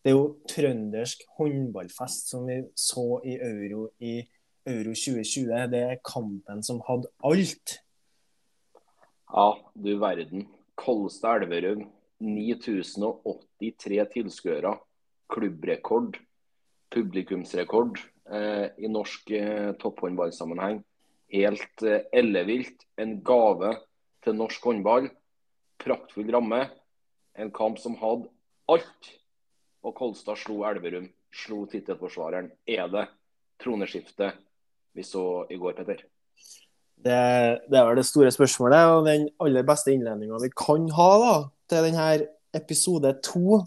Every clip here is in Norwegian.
Det er jo trøndersk håndballfest som vi så i Euro i Euro 2020. Det er kampen som hadde alt. Ja, du verden. Kolstad Elverum. 9083 tilskuere. Klubbrekord. Publikumsrekord eh, i norsk eh, topphåndballsammenheng. Helt eh, ellevilt. En gave til norsk håndball. Praktfull ramme. En kamp som hadde alt. Og Kolstad slo Elverum. Slo tittelforsvareren. Er det troneskiftet vi så i går, Petter? Det, det, er vel det store spørsmålet, og den aller beste innledninga vi kan ha da, til denne episode to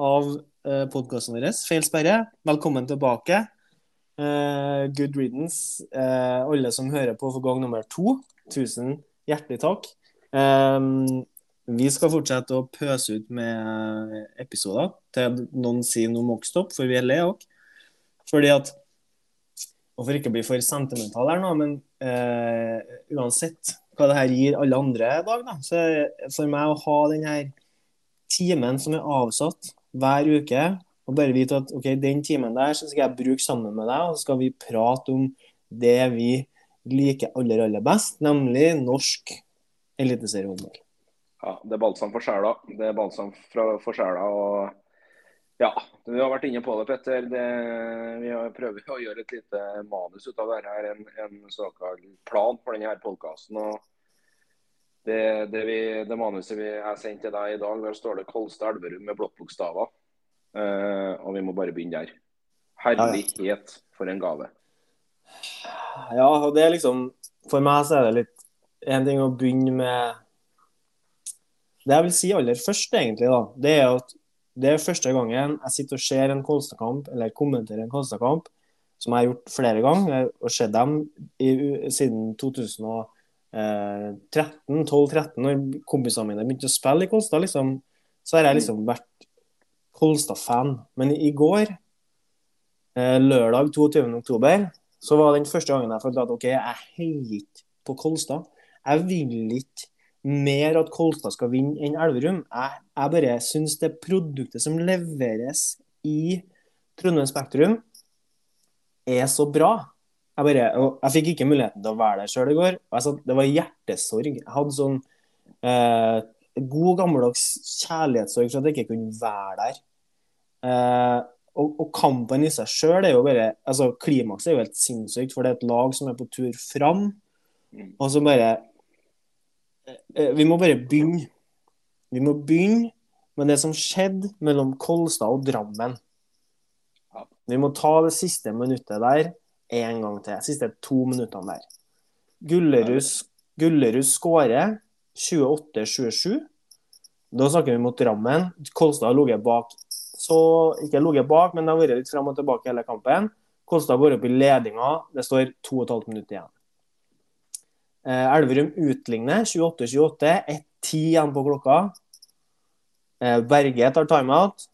av eh, podkasten vår, Feil sperre. Velkommen tilbake. Eh, good riddance, eh, alle som hører på for gang nummer to. Tusen hjertelig takk. Eh, vi skal fortsette å pøse ut med episoder til noen sier noe mokkstopp, for vi er lei òg. Fordi at Og for ikke å bli for sentimental her nå, men eh, uansett hva det her gir alle andre i dag, da, så for meg å ha den her timen som er avsatt hver uke, og bare vite at ok, den timen der så skal jeg bruke sammen med deg, og så skal vi prate om det vi liker aller, aller best, nemlig norsk eliteseriehåndball ja, det er balsam for sjela. Det er balsam for sjela. Og ja, vi har vært inne på det, Petter. Det, vi prøver å gjøre et lite manus ut av det her, En, en såkalt plan for denne podkasten. Det, det, vi, det, manuset vi har sendt til deg i dag, der står det Kolstad Elverum med blokkbokstaver. Uh, og vi må bare begynne der. Herlighet for en gave. Ja, og det er liksom For meg så er det litt en ting å begynne med det jeg vil si aller først, egentlig, da, det er at det er første gangen jeg sitter og ser en Kolstad-kamp, eller kommenterer en Kolstad-kamp, som jeg har gjort flere ganger, og sett dem i, siden 2013, 12-13, når kompisene mine begynte å spille i Kolstad, liksom, så har jeg liksom vært Kolstad-fan. Men i går, eh, lørdag 22.10, så var den første gangen jeg følte at OK, jeg heier ikke på Kolstad. Jeg vil ikke mer at Kolstad skal vinne enn Elverum. Jeg, jeg bare syns det produktet som leveres i Trondheim Spektrum, er så bra. Jeg, bare, jeg fikk ikke muligheten til å være der sjøl i går. Sa, det var hjertesorg. Jeg hadde sånn eh, god, gammeldags kjærlighetssorg for at jeg ikke kunne være der. Eh, og, og, kampen i seg sjøl er jo bare altså Klimaks er jo helt sinnssykt, for det er et lag som er på tur fram. Mm. Og som bare vi må bare begynne. Vi må begynne med det som skjedde mellom Kolstad og Drammen. Vi må ta det siste minuttet der en gang til. Siste to minuttene der. Gullerud, skårer 28-27. Da snakker vi mot Drammen. Kolstad har ligget bak. Så ikke ligget bak, men det har vært litt fram og tilbake hele kampen. Kolstad går opp i ledinga. Det står 2 12 minutter igjen. Eh, Elverum utligner 28-28. 1-10 igjen på klokka. Eh, Berge tar timeout.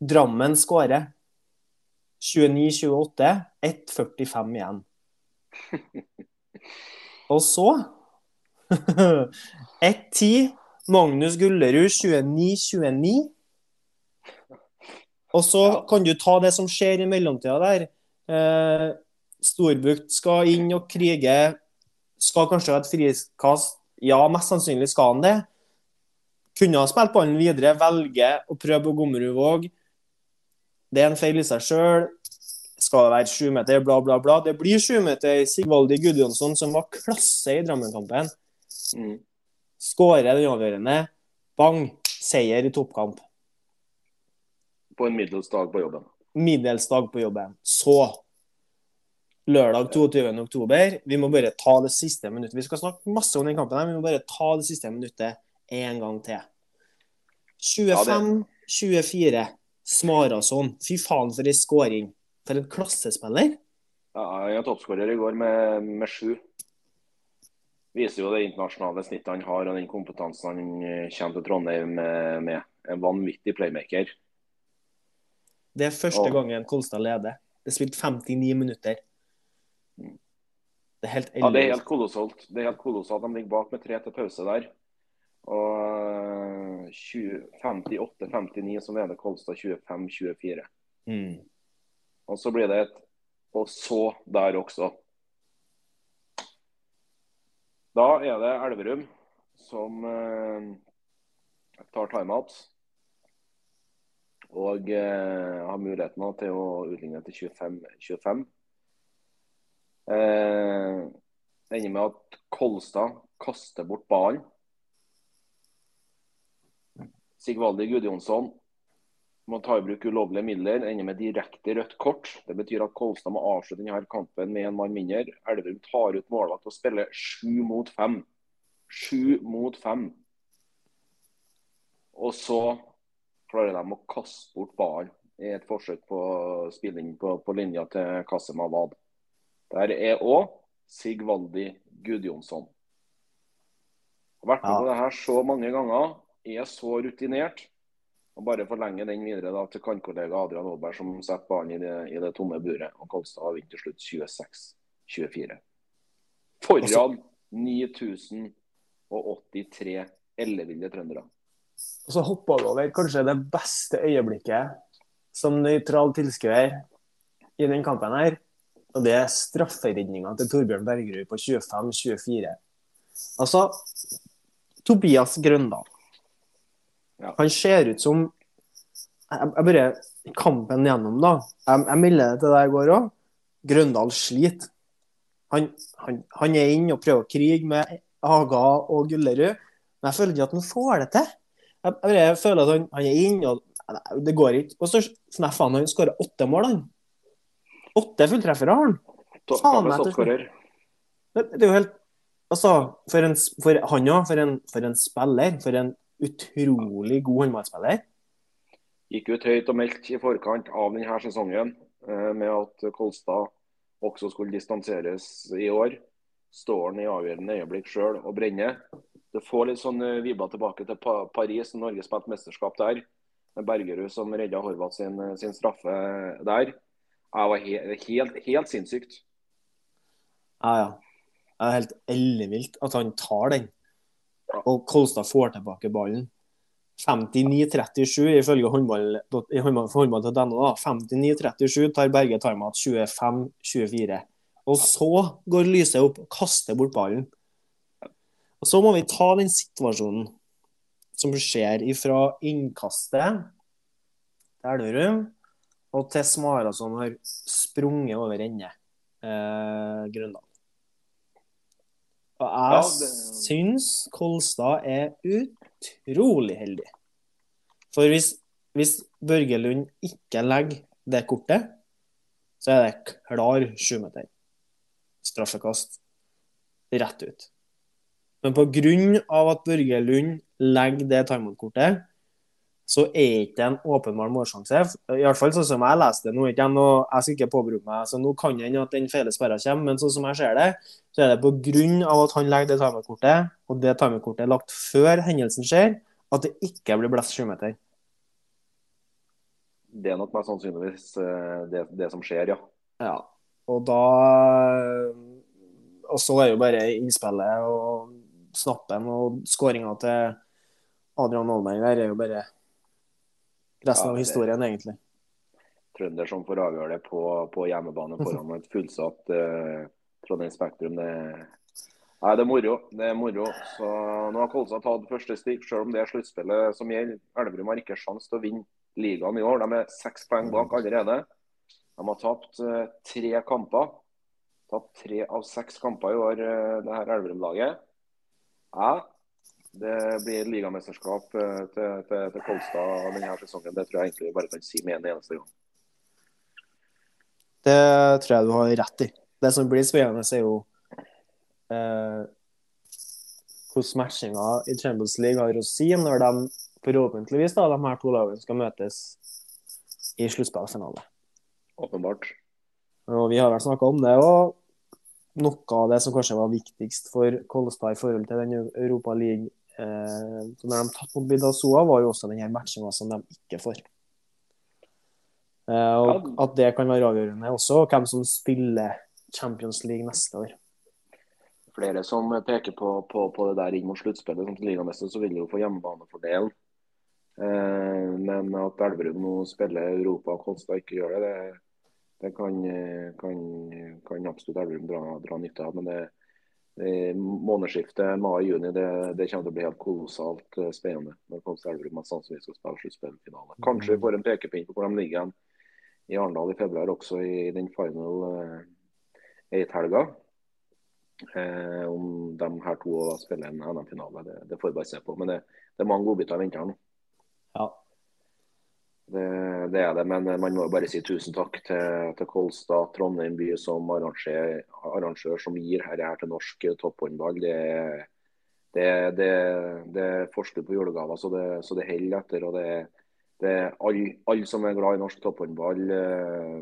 Drammen skårer. 29-28. 1-45 igjen. Og så 1-10. Magnus Gullerud 29-29. Og så kan du ta det som skjer i mellomtida der. Storbukt skal inn og krige. Skal kanskje ha et frikast? Ja, mest sannsynlig skal han det. Kunne ha spilt ballen videre, velge å prøve på Gommerudvåg. Det er en feil i seg sjøl. Skal det være sju meter, bla, bla, bla. Det blir sju meter. Sigvaldi Gudjonsson, som var klasse i Drammenkampen, mm. skårer den avgjørende. Bang! Seier i toppkamp. På en middels dag på jobben. Middels dag på jobben. Så lørdag 22.10. Vi må bare ta det siste minuttet. Vi skal snakke masse om den kampen, her, vi må bare ta det siste minuttet en gang til. 25-24. Smarason. Fy faen, for ei skåring. For en klassespiller. Ja, jeg er toppskårer i går med, med sju. Viser jo det internasjonale snittet han har, og den kompetansen han kommer til Trondheim med. med. En vanvittig playmaker. Det er første og... gangen Kolstad leder. Det er spilt 59 minutter. Det er helt Ja, det er helt kolossalt. Det er helt kolossalt. De ligger bak med tre til pause der. Og 58-59, så leder Kolstad 25-24. Mm. Og så blir det et og så der også. Da er det Elverum som eh, tar timeout. Og eh, har muligheten til å utligne til 25-25. Eh, ender med at Kolstad kaster bort ballen. Sigvaldi Gudjonsson må ta i bruk ulovlige midler, ender med direkte rødt kort. Det betyr at Kolstad må avslutte denne kampen med en mann mindre. Elverum tar ut målvakt og spiller sju mot fem. Sju mot fem. Og så klarer de å kaste bort ballen i et forsøk på spilling på, på linja til Kasem Awad. Der er òg Sigvaldi Gudjonsson. Har vært med på det her så mange ganger. Er så rutinert. Og bare forlenge den videre da, til kantkollega Adrian Aalberg, som setter ballen i i det tomme buret. Og Kolstad vinner til slutt 26-24. Foran 9083 elleville trøndere. Og så hoppa du over kanskje det beste øyeblikket som nøytral tilskuer i den kampen her. Og det er strafferedninga til Torbjørn Bergerud på 25-24. Altså, Tobias Grøndal ja. Han ser ut som Jeg, jeg bare Kampen gjennom, da. Jeg, jeg melder det til deg i går òg. Grøndal sliter. Han, han, han, er inne og prøver å krige med Aga og Gullerud, men jeg føler ikke at han får det til. Jeg, jeg føler at han, han er inne, og det går ikke. Og så sneffer han. Han skårer åtte mål, han. Åtte fulltreffere har han. Meg til Det er jo helt Altså, for, en, for han òg, for, for, en spiller, for en utrolig god håndballspiller. Gikk ut høyt og meldt i forkant av denne sesongen eh, med at Kolstad også skulle distanseres i år. Står han i avgjørende øyeblikk sjøl og brenner. Det får litt sånn eh, vibber tilbake til Paris, Norge spilte mesterskap der. Med Bergerud som redda Horvath sin, sin, straffe der. Det var helt, helt, helt sinnssykt. Ja, ja. Det er helt ellevilt at han tar den. Og Kolstad får tilbake ballen. 59-37 ifølge håndball.no. Håndball 59-37 tar Berge timeout 25-24. Og så går lyset opp og kaster bort ballen. Og Så må vi ta den situasjonen som skjer ifra innkastet til Elverum og Tess Smara som har sprunget over ende. Eh, Grønland. Og jeg ja, det... syns Kolstad er utrolig heldig. For hvis, hvis Børge Lund ikke legger det kortet, så er det klar sjumeter. Straffekast rett ut. Men pga. at Børge Lund legger det timeout-kortet, så er ikke en åpenbar målsjanse. I hvert fall sånn som jeg leste det nå. Ikke noe, jeg skal ikke påberope meg, så nå kan hende at den feile sperra kommer, men sånn som jeg ser det, så er det pga. at han legger det timerkortet, og det timerkortet er lagt før hendelsen skjer, at det ikke blir blest sjumeter. Det er nok mest sannsynligvis eh, det, det, som skjer, ja. Ja, og da Og så er jo bare innspillet og snappen og skåringa til Adrian der er jo bare resten ja, av historien, egentlig. Trønder som får avgjøre det på, på hjemmebane foran et fullsatt uh, Trondheim Spektrum. Det, nei, det er moro. Det er moro. Så nå har Kolstad tatt første stikk, selv om det er sluttspillet som gjelder. Elverum har ikke sjanse til å vinne ligaen i år. De er seks poeng bak allerede. De har tapt uh, tre kamper. Tapt tre av seks kamper i år, uh, det her Elverum-laget. Ja, det blir ligamesterskap eh, til, til, til Kolstad denne sesongen. Det tror jeg egentlig vi bare kan si med en eneste gang. Det tror jeg du har rett i. Det som blir spennende, er jo eh, hvordan matchinga i Champions League har å si når de forhåpentligvis da, de her to lagene skal møtes i sluttspillfinale. Åpenbart. Og Vi har vel snakka om det. og noe av det som kanskje var viktigst for Kolstad i forhold til den Europa League eh, når de tatt mot Bidasoa, var jo også denne matchinga som de ikke får. Eh, og At det kan være avgjørende også, hvem som spiller Champions League neste år. Flere som peker på, på, på det der inn mot sluttspillet. Som ligamester så vil de jo få hjemmebanefordelen Eh, men at Elverum nå spiller Europa og Kolstad ikke gjør det, det, det kan, kan, kan, absolutt Elverum dra, dra nytte av. Men det månedsskiftet mai-juni det, det, kommer til å bli helt kolossalt eh, spennende. når Elverum skal spille sluttspillfinale. Kanskje vi får en pekepinn på hvor de ligger i Arendal i februar, også i den final uh, eight-helga. Eh, om de her to spiller en NM-finale, det, det, får vi bare se på. Men det, det er mange godbiter i vente her nå. Ja. Det, er det, men man må bare si tusen takk til, til Kolstad, Trondheim by som arrangør, arrangør som gir dette her til norsk topphåndball. Det, det, det, det er på julegaver, så det, så det holder etter. og det det alle all som er glad i norsk topphåndball. Eh,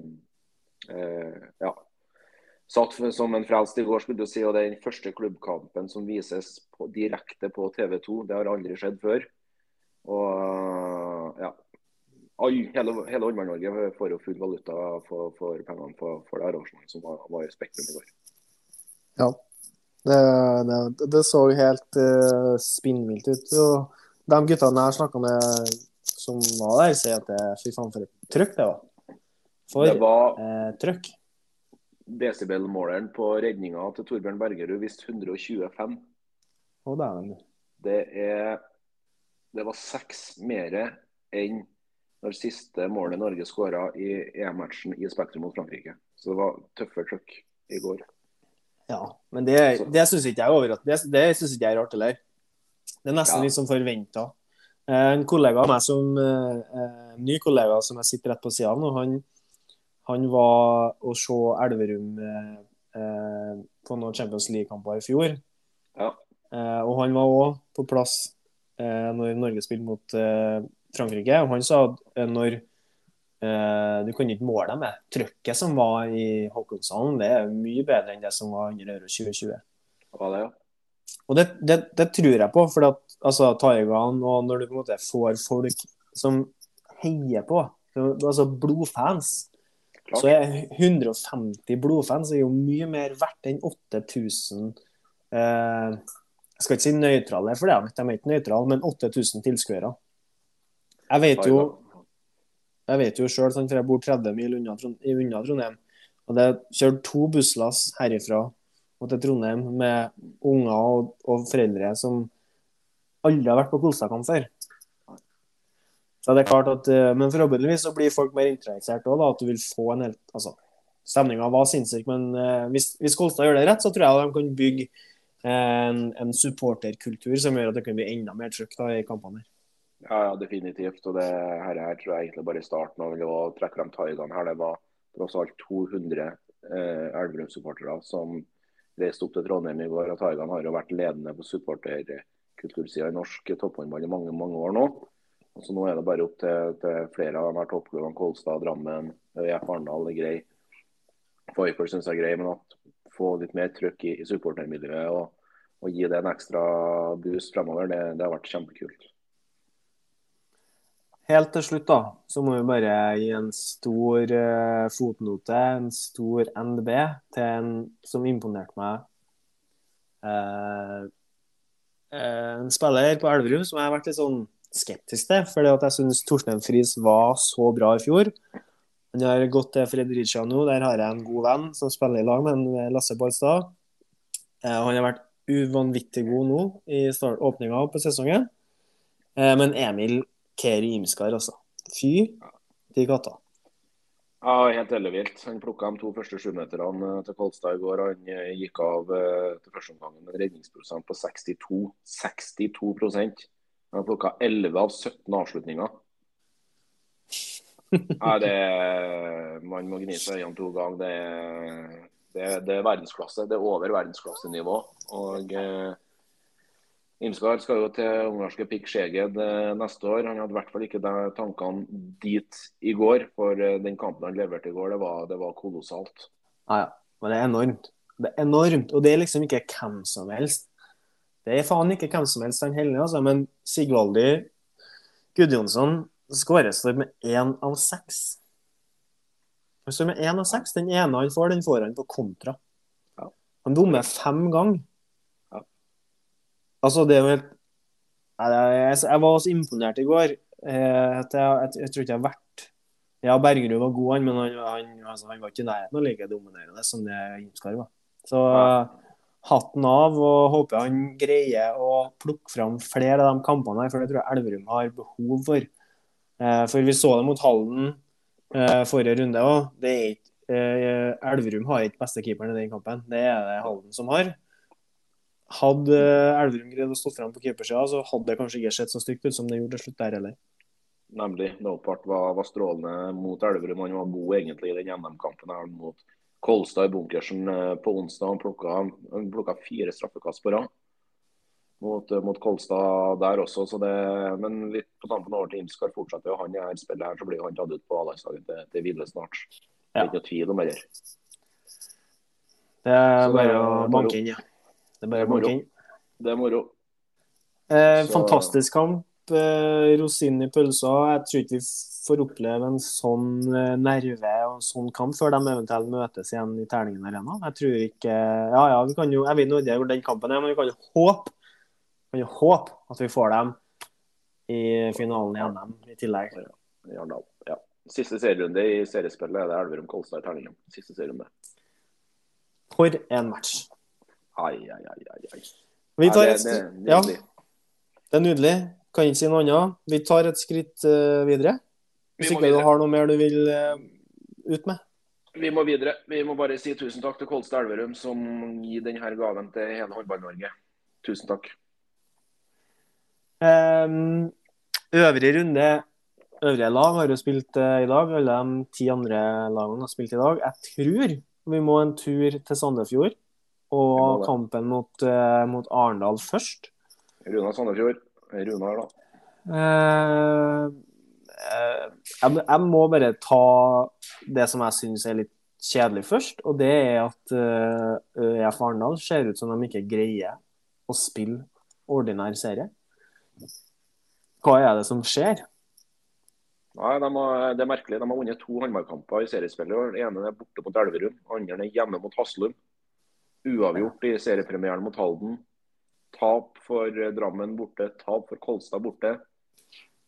eh, ja, satt som en frelst i går, skulle du si. Og det er den første klubbkampen som vises på, direkte på TV 2. Det har aldri skjedd før. Og ja. All, hele hele Håndball-Norge får jo full valuta for, for pengene for, for, det arrangementet som var, var i Spektrum i går. Ja. Det, det, det så helt uh, spinnvilt ut. Og de guttene jeg snakka med som var der, sier at det fy faen for et trøkk det var. For det var, eh, trøkk desibelmåleren på redninga til Torbjørn Bergerud viste 125. Å, dæven. Det er Det var seks mer enn når siste målet Norge skåra i EM-matchen i Spektrum mot Frankrike. Så det var tøffe trøkk i går. Ja, men det, det syns ikke jeg er overraskende. det, det synes ikke jeg er rart heller. Det er nesten ja. litt som forventa. Eh, en kollega av meg som en eh, eh, ny kollega som jeg sitter rett på sida av nå, han han var å se Elverum eh, på noen Champions League-kamper i fjor. Ja. Eh, og han var òg på plass eh, når Norge spilte mot Frankrike. Og han sa at eh, når eh, du kan ikke måle med trykket som var i Håkonshallen, det er mye bedre enn det som var under Euro 2020. Hva det, ja. Og det, det, det, tror jeg på, for at altså, Taiwan, og når du på en måte får folk som heier på, altså blodfans Klart. Så er 150 blodfans er jo mye mer verdt enn 8000 eh, Jeg skal ikke si nøytrale, for det, de er ikke nøytrale, men 8000 tilskuere. Jeg vet jo jeg vet jo sjøl, for jeg bor 30 mil unna, unna Trondheim. Og det kjørte to busslass herifra og til Trondheim med unger og, og foreldre som aldri har vært på Kolstadkamp før. Så det er klart at, eh, Men forhåpentligvis så blir folk mer interessert òg, at du vil få en helt altså, Stemninga var sinnssyk, men uh, hvis, hvis Kolstad gjør det rett, så tror jeg de kan bygge en, en supporterkultur som gjør at det kan bli enda mer trykk i kampene. Ja, ja, definitivt. Og det her, her tror jeg egentlig bare er starten Og å trekke frem Taigene her. Det var tross alt 200 eh, Elverum-supportere som reiste opp til Trondheim i går. og Taigene har jo vært ledende på supporterkultursida i norsk topphåndball i mange mange år nå. Så nå er det bare opp til, til flere av de her toppklubbene. Kolstad, Drammen, ØIF Arendal er grei. Viper syns jeg er grei, men at få litt mer trøkk i, i supportermiljøet og, og, gi det en ekstra boost fremover, det, det har vært kjempekult. Helt til slutt da, så må vi bare gi en stor uh, fotnote, en stor NB, til en som imponerte meg. Uh, uh, en spiller på Elverum som jeg har vært litt sånn skeptisk til. fordi at jeg syns Torstein Friis var så bra i fjor. Han har gått til Fredericia nå. Der har jeg en god venn som spiller i lag med Lasse Balstad. Eh, han har vært uvanvittig god nå i åpninga på sesongen. Eh, men Emil Keri Imskar, altså. Fy til katta. Ja, helt ellevilt. Han plukka de to første sjumeterne eh, til Kolstad i går. Han gikk av til første omgang med en redningsprosent på 62. 62% han plukka 11 av 17 avslutninger. Ja, det, man må gni seg øynene to ganger. Det, det, det, er verdensklasse. Det er over verdensklassenivå. Og eh, Imskar skal jo til ungarske Pikk Skjeged eh, neste år. Han hadde i hvert fall ikke de tankene dit i går. For eh, den kampen han leverte i går, det var, det var kolossalt. Ja, ja. Men det er enormt. Det er enormt. Og det er liksom ikke hvem som helst. Det er faen ikke hvem som helst han heller, altså. Men Sigvaldi Gudjonsson skåres for med én av seks. Står med én av seks. Den ene han får, den får han på kontra. Ja. Han bommer fem ganger. Altså, det er jo helt jeg, jeg, var også imponert i går. Eh, at jeg, jeg, jeg tror ikke jeg har vært Ja, Bergerud var god, han, men han, han, altså, han var ikke i nærheten av like dominerende som det Imskar var. Så hatten av, og håper han greier å plukke fram flere av de kampene her, for det tror jeg Elverum har behov for. Eh, for vi så det mot Halden eh, forrige runde òg. Elverum har ikke beste keeperen i den kampen, det er det Halden som har. Hadde Elverum greid å stå fram på keepersida, så hadde det kanskje ikke sett så stygt ut som det gjorde til slutt der heller. Nemlig. Leopard var, var, strålende mot Elverum. Han var god egentlig i den NM-kampen her mot Kolstad i bunkersen eh, på onsdag. Han plukka, han plukka fire straffekast på rad mot, eh, mot, Kolstad der også. Så det, men litt på tampen over til Imskar fortsetter jo han i her spillet her, så blir han tatt ut på A-landslaget til, til Ville snart. Det er ikke noe tvil om det. Det er bare å banke inn, ja. Det er å. Det er moro. Eh, fantastisk kamp. Eh, rosin i pølsa. Jeg tror ikke vi får oppleve en sånn eh, nerve og en sånn kamp før de eventuelt møtes igjen i Terningen Arena. Jeg tror ikke Ja, ja, vi kan jo Jeg vet ikke hvor den kampen er, men vi kan jo håpe kan jo håpe at vi får dem i finalen i NM i tillegg. Ja, ja. Siste serierunde i seriespillet er det Elverum-Kolstad i Terningen. Siste serierunde. For en match. Ai, ai, ai, ai. Vi tar et skritt Ja, det er nydelig. Kan ikke si noe annet. Vi tar et skritt uh, videre. Hvis ikke du har noe mer du vil uh, ut med? Vi må videre. Vi må bare si tusen takk til Kolstad Elverum, som gir denne gaven til hele Håndball-Norge. Tusen takk. Um, øvrig runde Øvrige lag har jo spilt uh, i dag. Alle de ti andre lagene har spilt i dag. Jeg tror vi må en tur til Sandefjord og kampen mot, uh, mot Arendal først. Runa Sandefjord. Runar, da. Uh, jeg, jeg, må bare ta det som jeg syns er litt kjedelig først, og det er at ØIF Arendal ser ut som de ikke greier å spille ordinær serie. Hva er det som skjer? Nei, de har, Det er merkelig. De har vunnet to håndballkamper i seriespillet. Den ene er borte mot Elverum, den andre er hjemme mot Haslum. Uavgjort i seriepremieren mot Halden. Tap for Drammen borte, tap for Kolstad borte.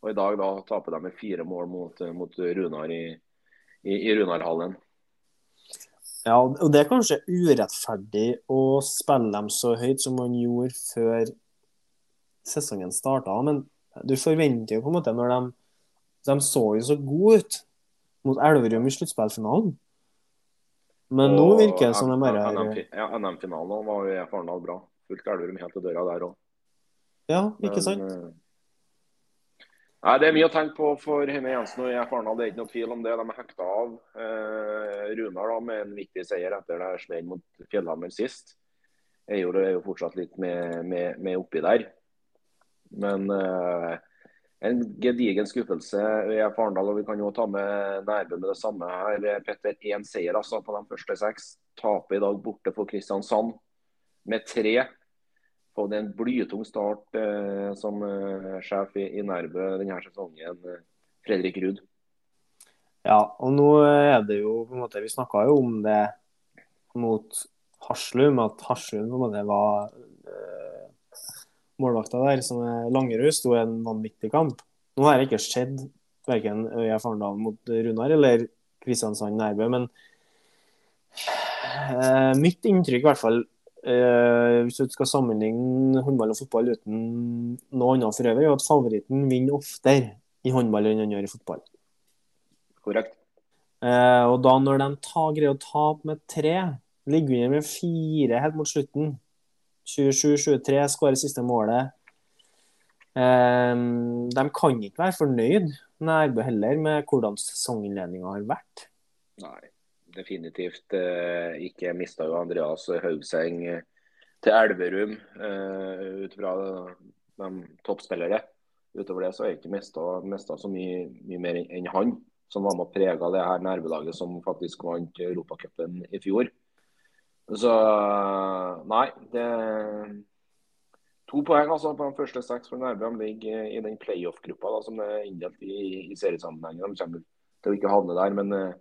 Og i dag da taper de med fire mål mot, mot Runar i, i, i Runarhallen. Ja, og det er kanskje urettferdig å spille dem så høyt som man gjorde før sesongen starta, men du forventer jo på en måte når de de så jo så gode ut mot Elverum i sluttspillfinalen. Men nå virker det som de bare er Ja, NM-finalen var jo for Arendal bra. Fullt Elverum helt til døra der òg. Ja, ikke sant? Uh, nei, Det er mye å tenke på for Heine Jensen og IF Arendal. Det er ikke noe tvil om det. De er hekta av. Eh, Runar da, med en viktig seier etter det smell mot Fjellhammer sist. Jeg er jo fortsatt litt med, med, med oppi der. Men uh, en gedigen skuffelse i Arendal. og Vi kan jo ta med Nærbø med det samme her. Petter, én seier altså på de første seks. Taper i dag borte for Kristiansand med tre. Fått en blytung start eh, som eh, sjef i, i Nærbø denne sesongen, eh, Fredrik Ruud. Ja, og nå er det jo på en måte Vi snakka jo om det mot Haslum, at Haslum på en måte var målvakta der, som er Langerud, sto i en vanvittig kamp. Nå har det ikke skjedd verken Øya Farendal mot Runar eller Kristiansand Nærbø, men eh, mitt inntrykk, i hvert fall eh, hvis du skal sammenligne håndball og fotball uten noe annet for øvrig, er at favoritten vinner oftere i håndball enn han gjør i fotball. Korrekt. Eh, og da når de tar, greier å tape med tre, ligger under med fire helt mot slutten 27-23 skårer siste målet. Um, de kan ikke være fornøyd, Nærbø heller, med hvordan sesonginnledninga har vært. Nei, definitivt uh, ikke. Mista jo Andreas Haugseng eh, til Elverum uh, ut fra de toppspillere. Utover det så har jeg ikke mista så mye, mye, mer enn han, som var med og prega det her Nærbø-laget som faktisk vant Europacupen i fjor. Så nei, det To poeng altså på de første seks for Nærbø. De ligger i den playoff-gruppa som er inndelt i, i seriesammenheng. De kommer til å ikke havne der, men det eh,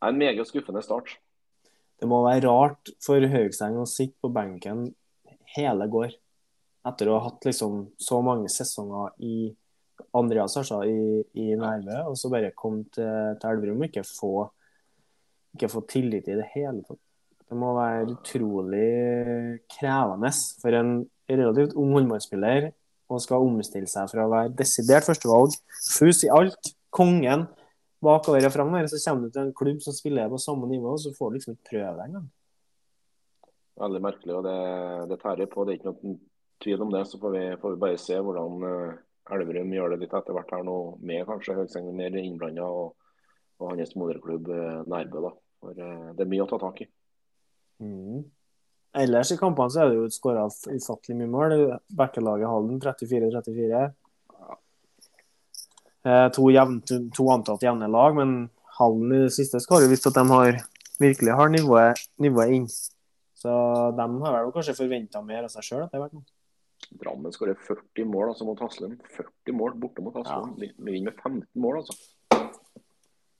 er en meget skuffende start. Det må være rart for Høgseng å sitte på benken hele går, etter å ha hatt liksom så mange sesonger i Andreas altså, i, i Nærbø, og så bare komme til, til Elverum og ikke få, ikke få tillit i det hele tatt. Det må være utrolig krevende for en relativt ung håndballspiller å skal omstille seg fra å være desidert førstevalg, fus i alt, kongen bakover og framover, så kommer du til en klubb som spiller på samme nivå, og så får du liksom ikke prøve det engang. Veldig merkelig, og det, det tærer på. Det er ikke noen tvil om det. Så får vi, får vi bare se hvordan uh, Elverum gjør det litt etter hvert her nå, med kanskje Høgsengen mer innblanda, og, og, hans moderklubb uh, Nærbø. da. For uh, Det er mye å ta tak i. Mm. Ellers i kampene så er det jo skåra ufattelig mye mål. Bekkelaget Halden 34-34. Eh, to, jevn, to, to, antatt jevne lag, men Halden i det siste skal jo vist at de har, virkelig har nivået, nivået inn. Så de har vel kanskje forventa mer av seg sjøl etter hvert. Drammen skårer 40 mål altså, mot Haslum. 40 mål borte mot Haslum. Ja. Vi vinner med 15 mål, altså.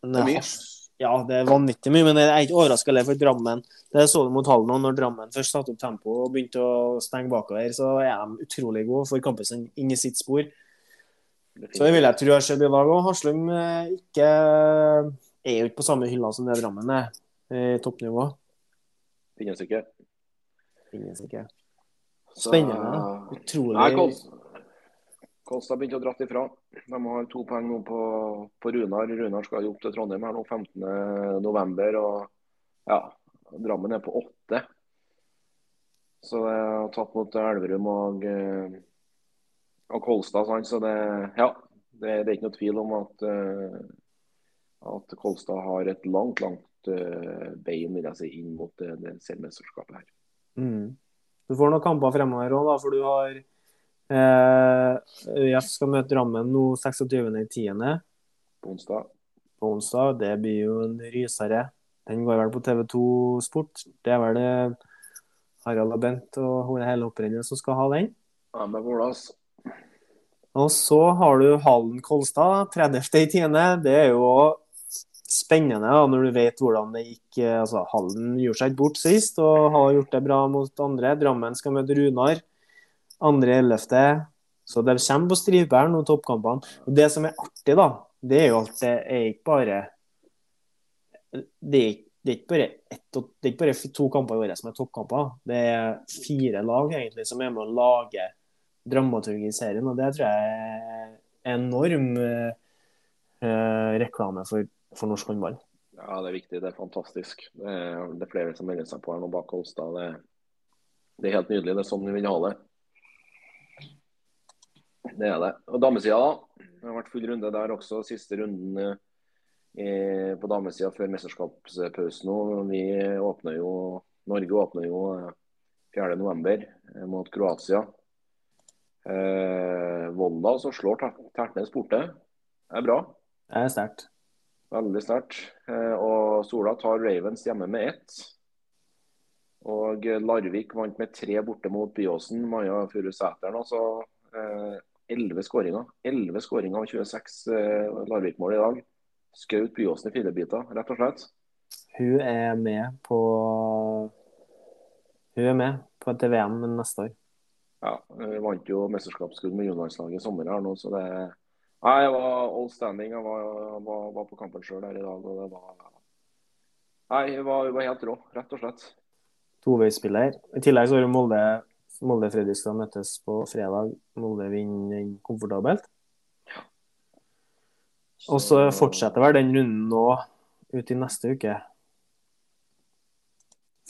Det er mye. Ja, det er vanvittig mye, men jeg er ikke overraska for Drammen. Det så du mot Hallen òg, når Drammen først satte opp tempo og begynte å stenge bakover, så er de utrolig gode. Får kampen inn i sitt spor. Så det vil jeg tro har skjedd i dag òg. Haslum eh, ikke, er jo ikke på samme hylla som det Drammen er i toppnivå. Finnes ikke. Finnes ikke. Spennende. Utrolig Kolstad begynte å dra ifra. De har to poeng nå på, på Runar. Runar skal jo opp til Trondheim her nå 15.11. Og ja, Drammen er på åtte. Så det er tatt mot Elverum og, eh, og Kolstad. Sant? Så det, ja, det, det, er ikke noe tvil om at, uh, at Kolstad har et langt, langt uh, bein vil jeg si, inn mot det, det seriemesterskapet her. Mm. Du får noen kamper fremover òg, for du har Eh, jeg skal møte Drammen nå 26.10. På onsdag. På onsdag. Det blir jo en rysere. Den går vel på TV2 Sport. Det er vel det Harald og Bent og hele hopprennet som skal ha den. Ja, med Vålas. Og så har du Hallen Kolstad 30.10. Det er jo spennende da, når du vet hvordan det gikk. altså Hallen gjorde seg ikke bort sist og har gjort det bra mot andre. Drammen skal møte Runar andre ellevte. Så de kommer på striperen og toppkampene. Og det som er artig, da, det er jo at det er ikke bare Det er, det er ikke bare, ett, det er ikke bare to kamper i året som er toppkamper. Det er fire lag egentlig som er med å lage dramaturgi i serien, og det tror jeg er enorm eh, reklame for, for norsk håndball. Ja, det er viktig. Det er fantastisk. Er, det er flere som melder seg på her nå bak Kolstad. Det, det, er helt nydelig. Det er sånn vi vil ha det. Det er det. Og damesida, da. Det har vært full runde der også. Siste runden eh, på damesida før mesterskapspausen nå. Vi åpner jo Norge åpner jo 4.11. Eh, mot Kroatia. Eh, Volda som slår Tertnes borte. Det er bra. Det er sterkt. Veldig sterkt. Eh, og Sola tar Ravens hjemme med ett. Og Larvik vant med tre borte mot Byåsen. Maja Furusæteren altså. Eh, 11 skåringer. 11 skåringer av 26 uh, Larvik-mål i dag. Skaut Byåsen i fillebiter, rett og slett. Hun er med på Hun er med på til VM neste år. Ja, hun vant jo mesterskapsgull med juniorlandslaget i sommer her nå, så det Nei, jeg var all standing. Jeg var, var, var på kampen sjøl her i dag, og det var Nei, hun var, var, helt rå, rett og slett. Toveispiller. I tillegg så har Molde Molde-Fredrikstad møtes på fredag. Molde vinner komfortabelt. Og så fortsetter vel den runden nå ut i neste uke.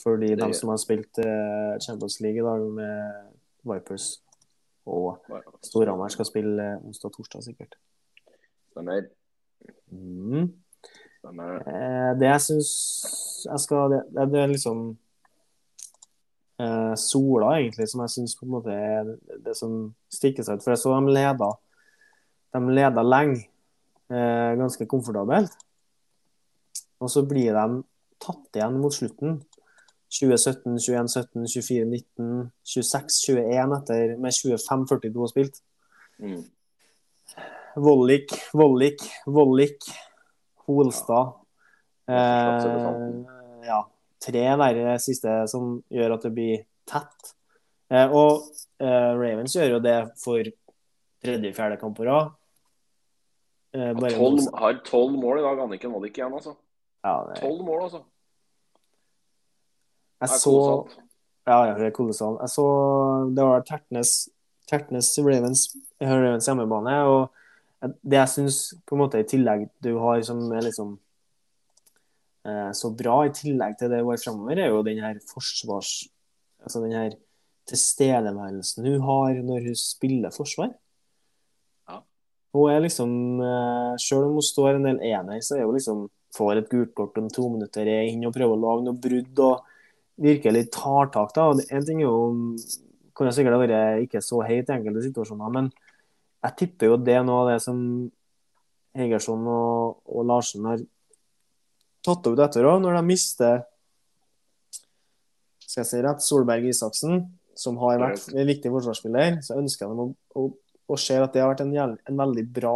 Fordi de som har spilt eh, Champions League i dag med Vipers og Storhamar, skal spille eh, onsdag-torsdag, sikkert. Stemmer. Mm. Stemmer. Eh, det jeg syns jeg skal det, det, er liksom eh, Sola, egentlig, som jeg syns er det som stikker seg ut. For jeg så de leda, de leda lenge, eh, ganske komfortabelt. Og så blir de tatt igjen mot slutten. 2017, 21, 17, 24, 19, 26, 21 etter med 25-42 spilt. Mm. Vollik, Vollik, Vollik, Holstad. Eh, ja tre der siste som gjør at det blir tett. Eh, og eh, Ravens gjør jo det for tredje-fjerde kamp på rad. Eh, Har tolv- mål i dag, Anniken Mollik igjen, altså. Ja, Tolv mål, altså. jeg så. Ja, ja, det er kolossalt. Jeg så det var Tertnes, Tertnes Ravens, Ravens hjemmebane, og det jeg syns på en måte i tillegg du har som er liksom så bra, i tillegg til det hun er framover, er jo den her forsvars... Altså den her tilstedeværelsen hun har når hun spiller forsvar. Ja. Hun er liksom eh, Selv om hun står en del ener, så er hun liksom får et gult kort om to minutter, er inn og prøver å lage noe brudd og virkelig tar tak. da, og En ting er jo kunne sikkert vært ikke så heit i enkelte situasjoner, men jeg tipper jo det er noe av det som Hegersson og, og Larsen har tatt opp dette òg, når de mister skal jeg si rett, Solberg Isaksen, som har vært en viktig forsvarsspiller, så ønsker de å, å, å se at det har vært en, en veldig bra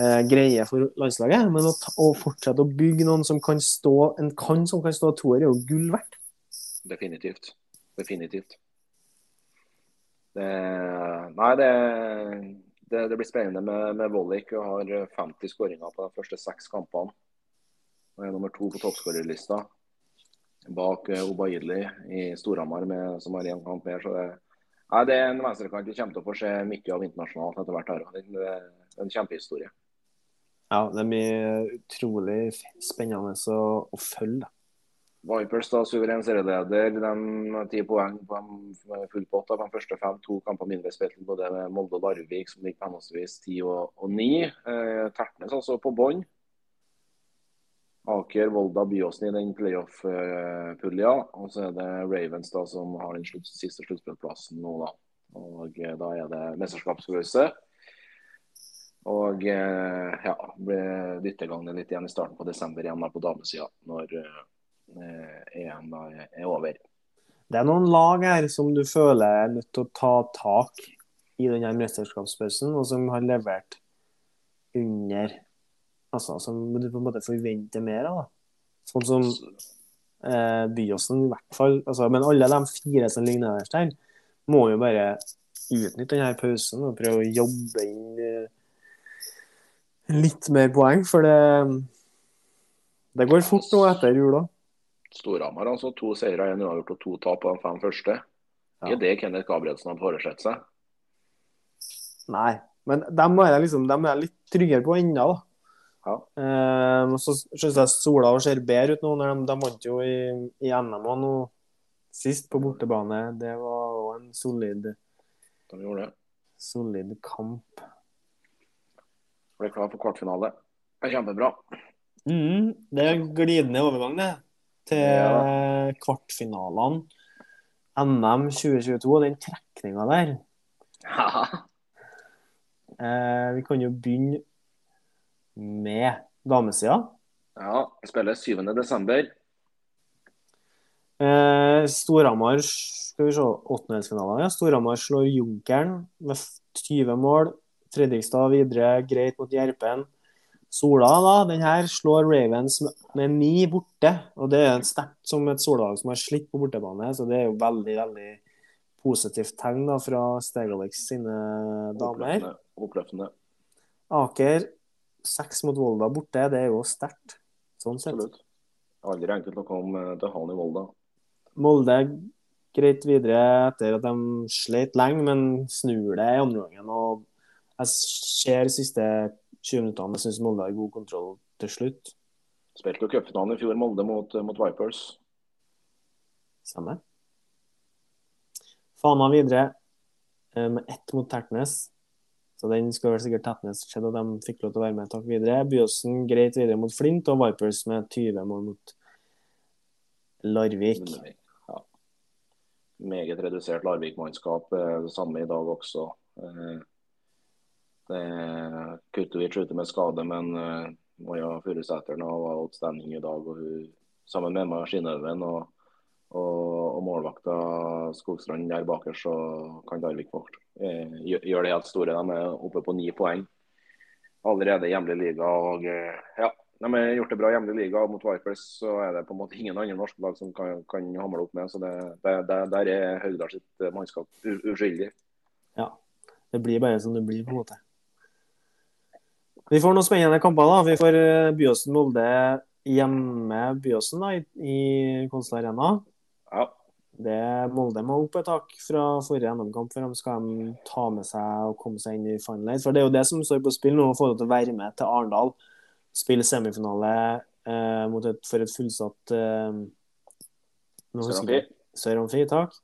eh, greie for landslaget. Men å, ta, å fortsette å bygge noen som kan stå en kan som kan stå toer, er jo gull verdt. Definitivt. Definitivt. Det, nei, det, det, det blir spennende med, med Vollik. Hun har 50 skåringer på de første seks kampene. Hun er nummer to på toppskårerlista. Bak eh, Obaidli i Storhamar, med- som har én kamp mer. Så det, nei, det er en venstrekant vi kommer til å få se mye av internasjonalt etter hvert. her. Det er en kjempehistorie. Ja, det blir utrolig spennende å, å følge. Vipers da, suveren serieleder. De har ti poeng på full pott av de første fem. To kamper mindre spilt både med Molde og Larvik, som ligger på henholdsvis ti og, og ni. Eh, Tertnes altså på bånn. Aker, Volda, Byåsen i den playoff-pulja. Og så er det Ravens da som har den slutt, siste sluttspillplassen nå, da. Og eh, da er det mesterskapspause. Og ja, ja, blir dyttegangen litt igjen i starten på desember igjen da på damesida, når eh, EM da er over. Det er noen lag her som du føler er nødt til å ta tak i denne mesterskapspausen, og som har levert under Altså som du på en måte forventer mer av. da. Sånn som eh, Byåsen, i hvert fall. Altså, men alle de fire som ligger nederst her, må jo bare utnytte denne pausen og prøve å jobbe inn eh, litt mer poeng, for det Det går fort nå etter jula. Storhamar altså to seire, én uavgjort og to tap på de fem første. Ja. Det er det Kenneth Gabrielsen har foresett seg. Nei, men dem er jeg liksom, de er litt tryggere på ennå. Ja. Eh, og så syns jeg Sola ser bedre ut nå. Når de, de vant jo i, i NM nå sist på bortebane. Det var òg en solid, De gjorde det. solid kamp. Ble klar for kvartfinale. Det er kjempebra. Mm, det er en glidende overgang, det. Til Ja. kvartfinalene. NM 2022 og den trekninga der. Eh, vi kan jo begynne med damesida. ja, spiller 7. desember. Eh, Storhamar skal vi se, åttendelsfinalen. Ja. Storhamar slår Junkeren med 20 mål. Fredrikstad videre greit mot Gjerpen. Sola da, den her slår Ravens med, ni borte. og Det er sterkt som et Sola-lag som har slitt på bortebane. så Det er jo veldig veldig positivt tegn da fra Stegovics sine damer. Oppløftende. Oppløftende. Aker seks mot Volda borte, det er jo sterkt. Sånn sett. Absolutt. Aldri enkelt å komme til havn i Volda. Molde greit videre etter at de slet lenge, men snur det i andre gangen. Og jeg ser de siste 20 minuttene, jeg syns Molde har god kontroll til slutt. Spilte jo cupfinalen i fjor, Molde mot, mot Vipers. Samme. Fana videre eh, med ett mot Tertnes. Så den skal vel sikkert Tertnes skjedd at de fikk lov til å være med takk videre. Byåsen greit videre mot Flint, og Vipers med 20 mål mot Larvik. Ja. Meget redusert Larvik-mannskap. eh, Det samme i dag også. Eh, Det Kutovic ute med skade, men eh, Maja Furusæter var outstanding i dag. og hun Sammen med Emma Skinnhaugen og, og, og målvakta Skogstrand der bakerst, så kan Darvik fort eh, gjø- gjøre det helt store. De er oppe på ni poeng allerede i hjemlig liga. og eh, ja, de har gjort det bra i hjemlig liga. Mot Vipers så er det på en måte ingen andre norske lag som kan, kan hamle opp med. så det, det, det, Der er Haugdal sitt eh, mannskap uskyldig. Ja, Det blir bare som det blir, på en måte. Vi får noen spennende kamper. da. Vi får eh, Byåsen-Molde hjemme Byåsen da, i, i Konstad Arena. Ja. Det Molde må opp et tak fra forrige NM-kamp for de skal de ta med seg og komme seg inn i Final Eight. For det er jo det som står på spill nå, å få det til å være med til Arendal. Spille semifinale eh, et, for et fullsatt eh, Sør-Amfi. Sør-Amfi, takk.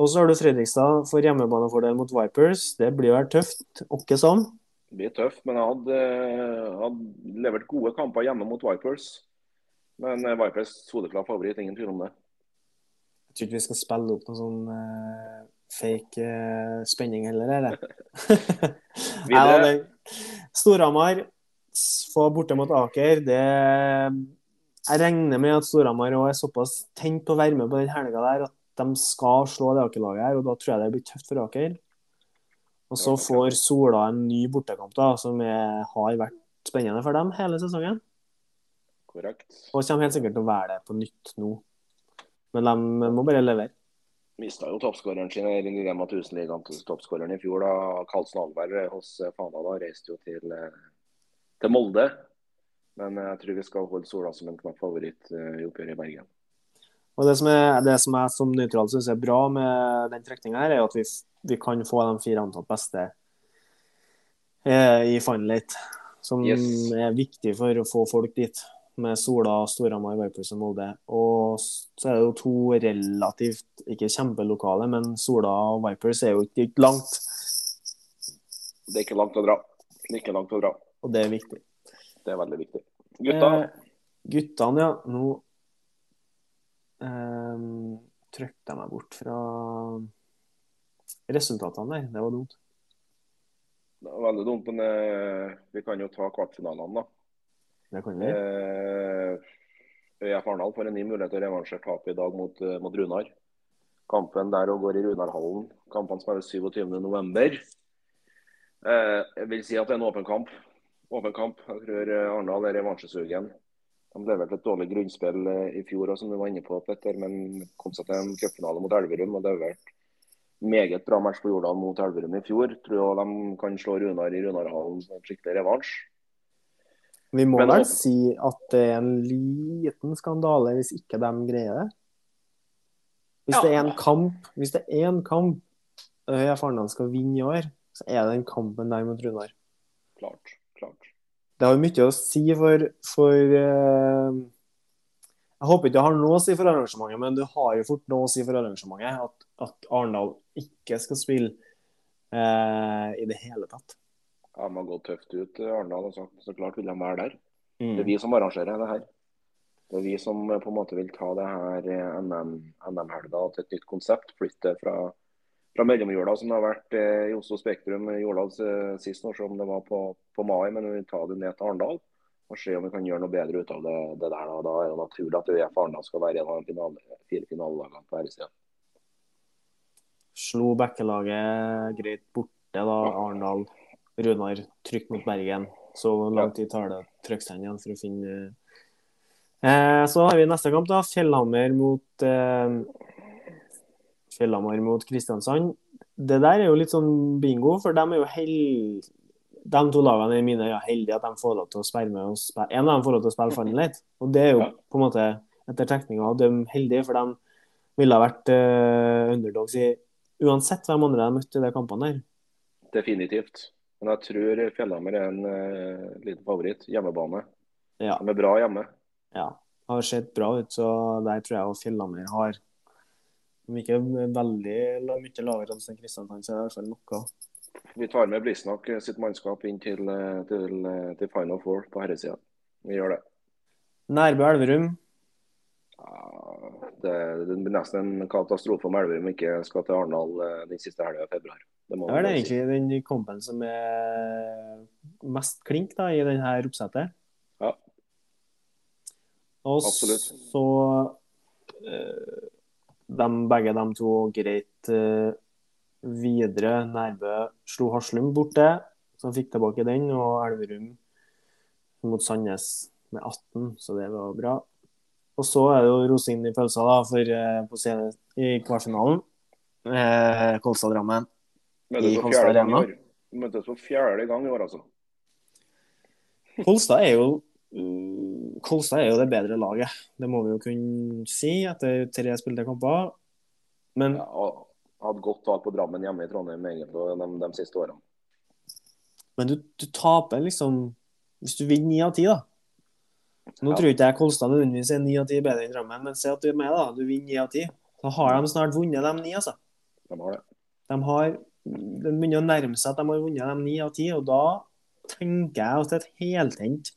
Og så har du Fredrikstad for hjemmebanefordel mot Vipers. Det blir vel tøft, åkke sånn. Det blir tøft, men jeg hadde, eh, hadde levert gode kamper hjemme mot Vipers. Men eh, Vipers soleklar favoritt, ingen tvil om det. Jeg tror ikke vi skal spille opp noe sånn uh, fake uh, spenning heller, eller? Det- Storhamar få borte mot Aker, det Jeg regner med at Storhamar er såpass tent på å være med på den helga der at de skal slå det Aker-laget her, og da tror jeg det blir tøft for Aker. Og så får Sola en ny bortekamp, da, som er, har vært spennende for dem hele sesongen. Korrekt. Og kommer helt sikkert til å være det på nytt nå. Men de må bare levere. Mista jo toppskåreren sin i Rema 1000-ligaen til toppskåreren i fjor. da Karlsen Alberg hos eh, Fana da reiste jo til, eh, til Molde. Men eh, jeg tror vi skal holde Sola som en knapp favoritt eh, i oppgjøret i Bergen. Og det som, er, det som jeg som nøytral syns er bra med den trekninga, er at vi, vi kan få de fire antatt beste eh, i Final Som Yes. er viktig for å få folk dit, med Sola, Storhamar, Vipers og Molde. Og så er det jo to relativt, ikke kjempelokale, men Sola og Vipers er jo ikke langt, Det er ikke langt å dra. Det er ikke langt å dra. og det er viktig. Det er veldig viktig. Gutta, Eh, guttene, ja. Nå eh, trykte jeg meg bort fra resultatene der. Det var dumt. det var veldig dumt, men eh, vi kan jo ta kvartfinalene, da. Det kan vi. Eh, ØIF Arendal får en ny mulighet til å revansjere tapet i dag mot, eh, mot Runar. Kampen der og går i Runarhallen. Kampene spilles 27.11. Eh, jeg vil si at det er en åpen kamp. Åpen kamp. Jeg tror eh, Arendal er revansjesugen. De leverte et dårlig grunnspill i fjor, også, som du var inne på, Petter, men kom seg til en cupfinale mot Elverum. og vært meget bra match på Jordal mot Elverum i fjor. Tror jeg de kan slå Runar i Runarhallen som en skikkelig revansj. Vi må Men vel si at det er en liten skandale hvis ikke de greier det. Hvis Ja. det er en kamp hvis det er en kamp Høya Farendal skal vinne i år, så er det den kampen der mot Runar. Klart. klart. Det har jo mye å si for, for uh, Jeg håper ikke det har noe å si for arrangementet, men det har jo fort noe å si for arrangementet at, at Arendal ikke skal spille uh, i det hele tatt. Ja, må har gått tøft ut. Arendal har sagt så klart vil de være der. Mm. Det er vi som arrangerer det her. Det er vi som eh, på en måte vil ta det her eh, NM, NM-helga til et nytt konsept. Flytte fra, fra mellomjula, som det har vært eh, i Oslo Spektrum i Jordal eh, sist år, som det var på, på mai. Men vi vil ta det ned til Arendal og se om vi kan gjøre noe bedre ut av det, det der. Da. da er det naturlig at UF Arendal skal være en av de finale, fire finalelagene på herresida. sida. Slo Bekkelaget greit borte, da. Arendal. Runar trykk mot Bergen. Så lang tid tar det å trykke seg inn igjen for å finne eh, Så har vi neste kamp, da. Fjellhammer mot eh, Fjellhammer mot Kristiansand. Det der er jo litt sånn bingo, for de er jo held... De to lagene i mine øyne er heldige at de får lov til å spille med og spille. En av dem får lov til å spille litt. og det er jo på en måte etter trekninga de heldige, for de ville ha vært eh, underdogs i uansett hvem andre de møtte i de kampene der. Definitivt. Men jeg tror Fjellhammer er en uh, liten favoritt. Hjemmebane. Ja. De er bra hjemme. ja. det Har sett bra ut, så der tror jeg Fjellhammer har Om ikke veldig mye lavere enn Kristiansand, så er det i hvert fall noe. Vi tar med Blisnak sitt mannskap inn til, eh, til, eh, til Final Four på herresida. Vi gjør det. Nærbø Elverum. Ja, det, det blir nesten en katastrofe om Elverum ikke skal til Arendal eh, den siste helga i februar. Det Det er det egentlig den kampen som er mest klink da, i denne oppsettet. Ja. Og Absolutt. så eh, de, begge de to greit eh, videre. Nærbø slo Haslum borte, som fikk tilbake den, og Elverum mot Sandnes med 18, så det var bra. Og så er det jo rosinen i pølsa da, for, eh, på scenen i kvartfinalen. Eh, Kolstad-Drammen. I Kolstad Arena. Møtes for fjerde gang i år, altså. Kolstad er jo uh, Kolstad er jo det bedre laget. Det må vi jo kunne si etter tre spilte kamper. Men Ja, og hadde godt tak på Drammen hjemme i Trondheim egentlig de, de siste årene. Men du, du taper liksom Hvis du vinner ni av ti, da. Nå Ja. tror ikke jeg Kolstad nødvendigvis er ni av ti bedre enn Drammen, men se at du er med, da. Du vinner ni av ti. Da har de snart vunnet de ni, altså. De har det. De har Det begynner å nærme seg at de har vunnet de ni av ti, og da tenker jeg at et heltent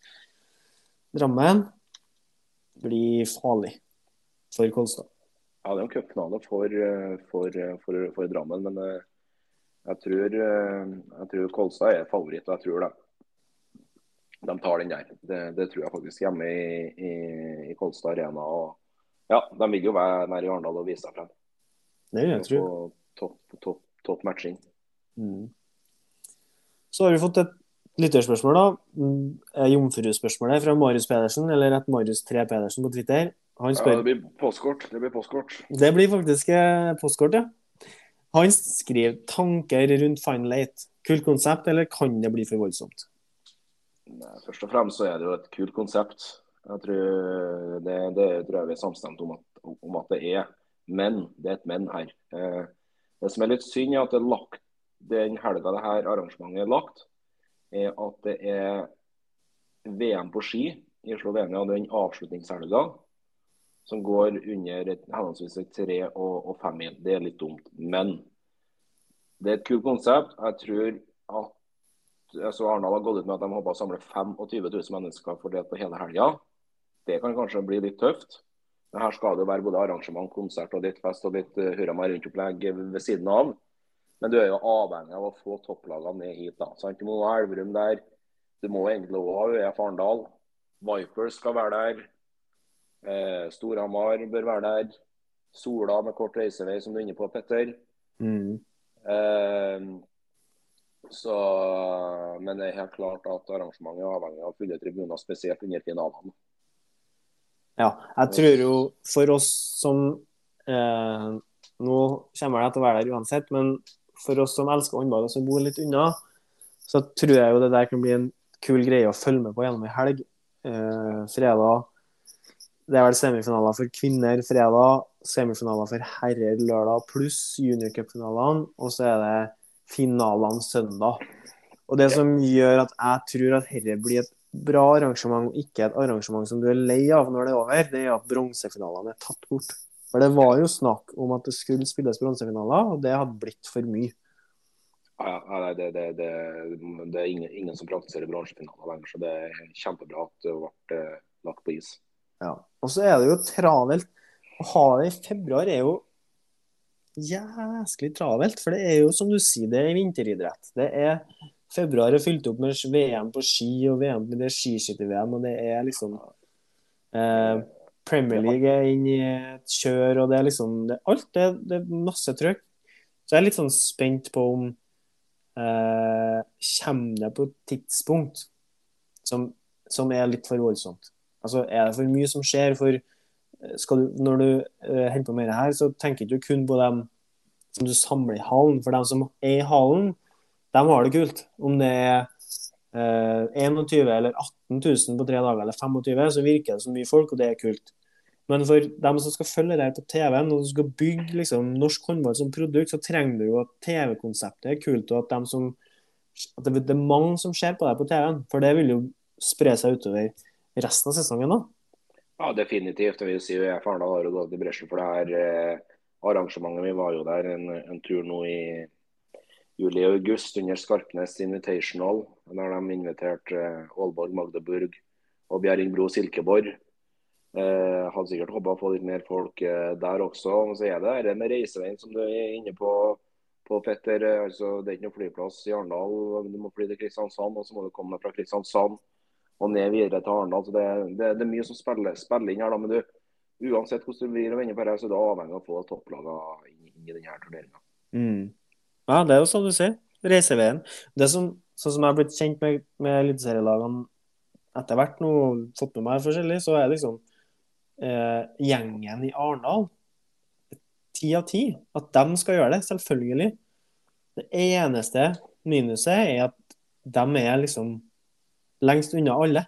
Drammen blir farlig for Kolstad. Ja, det er en cupfinale for, eh, for, eh, for, for Drammen, men eh, jeg tror, jeg tror Kolstad er favoritt, og jeg tror det. De tar den der. Det, det tror jeg faktisk hjemme i, i, i Kolstad Arena. Og, ja, de vil jo være nær i Arendal og vise seg frem. Det vil jeg tro. Topp, topp, topp matching. Mm. Så har vi fått et lytterspørsmål, da. Mm, Jomfruspørsmålet fra Marius Pedersen, eller et Marius 3 Pedersen på Twitter. Han Ja, det blir postkort. Det blir postkort. Det blir faktisk eh, postkort, ja. Han skriver tanker rundt Final Eight. Kult konsept, eller kan det bli for voldsomt? Nei, først og fremst så er det jo et kult konsept. Jeg tror det, det tror jeg vi er samstemt om at, om at det er. Men det er et men her. Eh, det som er litt synd, er at det er lagt, den helga det her arrangementet er lagt, er at det er VM på ski i Slovenia den avslutningshelga. Som går under et, henholdsvis et tre og, og fem mil. Det er litt dumt. Men det er et kult konsept. Jeg tror at altså Arendal har gått ut med at de håper å samle 25 000 mennesker fordelt på hele helga. Det kan kanskje bli litt tøft. Men her skal det jo være både arrangement, konsert og litt fest og litt uh, hurra meg rundt-opplegg ved siden av. Men du er jo avhengig av å få topplagene ned hit. da. Sant? Du må ha Elverum der. Du må egentlig òg ha ØF Arendal. Vipers skal være der. Eh, Storhamar bør være der. Sola med kort reisevei, som du er inne på, Petter. Mm. Eh, så, men det er helt klart at arrangementet er avhengig av fulle tribuner, spesielt under finalene. Ja, jeg tror jo for oss som eh, Nå kommer jeg til å være der uansett, men for oss som elsker håndball og som bor litt unna, så tror jeg jo det der kan bli en kul greie å følge med på gjennom ei helg. Eh, fredag Det er vel semifinaler for kvinner fredag, semifinaler for herrer lørdag, pluss juniorcupfinalene, og så er det finalene søndag. Og det som gjør at jeg tror at dette blir et bra arrangement, og ikke et arrangement som du er lei av når det er over, det er at bronsefinalene er tatt bort. For det var jo snakk om at det skulle spilles bronsefinaler, og det hadde blitt for mye. Ja, nei, det, det, det, det er ingen, ingen som praktiserer bransjefinaler lenger, så det er kjempebra at det ble eh, lagt på is. Ja. Og så er det jo travelt. Å ha det i februar er jo jæsklig travelt, for det er jo som du sier, det er vinteridrett. Det er Februar er fylt opp med VM på ski og VM med det skiskytter-VM, og det er liksom eh, Premier League er inne i et kjør, og det er liksom det, Alt det, det er masse trøkk. Så jeg er litt sånn spent på om eh, Kommer det på et tidspunkt som, som er litt for voldsomt? Altså, er det for mye som skjer? For du, når du uh, holder på med det her, så tenker du kun på dem som du samler i halen. For dem som er i halen, de har det kult. Om det er uh, 21 eller 18 000 på tre dager, eller 25, så virker det så mye folk, og det er kult. Men for dem som skal følge det her på TV-en, og du skal bygge liksom, norsk håndball som produkt, så trenger du jo at TV-konseptet er kult, og at, dem som, at det, det er mange som ser på deg på TV-en. For det vil jo spre seg utover resten av sesongen. da. Ja, definitivt. Jeg vil si Arendal har gått i bresjen for det her eh, arrangementet. Vi var jo der en, en tur nå i juli og august under Skarpnes Invitational. Der de inviterte eh, Aalborg, Magdeburg og Bjerringbro Silkeborg. Eh, hadde sikkert håpa å få litt mer folk eh, der også. Men så er det dette med reiseveien som du er inne på, på Petter. Altså, det er ikke noe flyplass i Arendal. Du må fly til Kristiansand, og så må du komme fra Kristiansand og ned videre til Arendal. Det, det, det er mye som spiller, spiller inn her. da, men du, Uansett hvordan du blir og vender på det, så er du avhengig av å få topplagene inn i denne turneringa. Mm. Ja, det er jo sånn du sier. Reiseveien. Det som, sånn som jeg har blitt kjent med, med eliteserielagene etter hvert, nå, fått med meg forskjellig, så er liksom eh, gjengen i Arendal ti av ti. At de skal gjøre det, selvfølgelig. Det eneste minuset er at de er liksom lengst unna alle.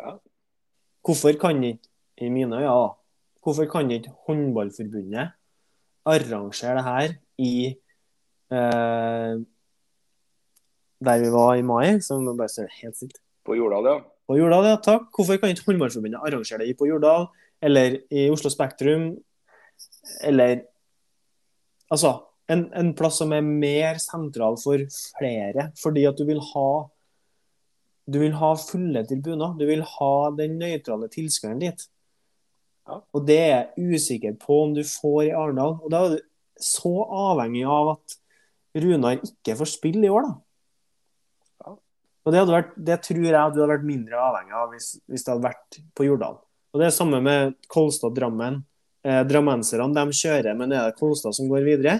Ja. Hvorfor kan ikke, i mine øyne, ja, hvorfor kan ikke Håndballforbundet arrangere det her i eh, der vi var i mai, som bare står helt stilt. På Jordal, ja. På Jordal, ja, takk. Hvorfor kan ikke Håndballforbundet arrangere det i på Jordal, eller i Oslo Spektrum, eller Altså, en, en plass som er mer sentral for flere, fordi at du vil ha du vil ha fulle tribuner. Du vil ha den nøytrale tilskueren dit. Ja. Og det er jeg usikker på om du får i Arendal. Og da er du så avhengig av at Runar ikke får spille i år, da. Ja. Og det, vært, det tror jeg du hadde vært mindre avhengig av hvis, hvis det hadde vært på Jordal. Og det er samme med Kolstad-Drammen. Eh, drammenserne de kjører, men er det Kolstad som går videre,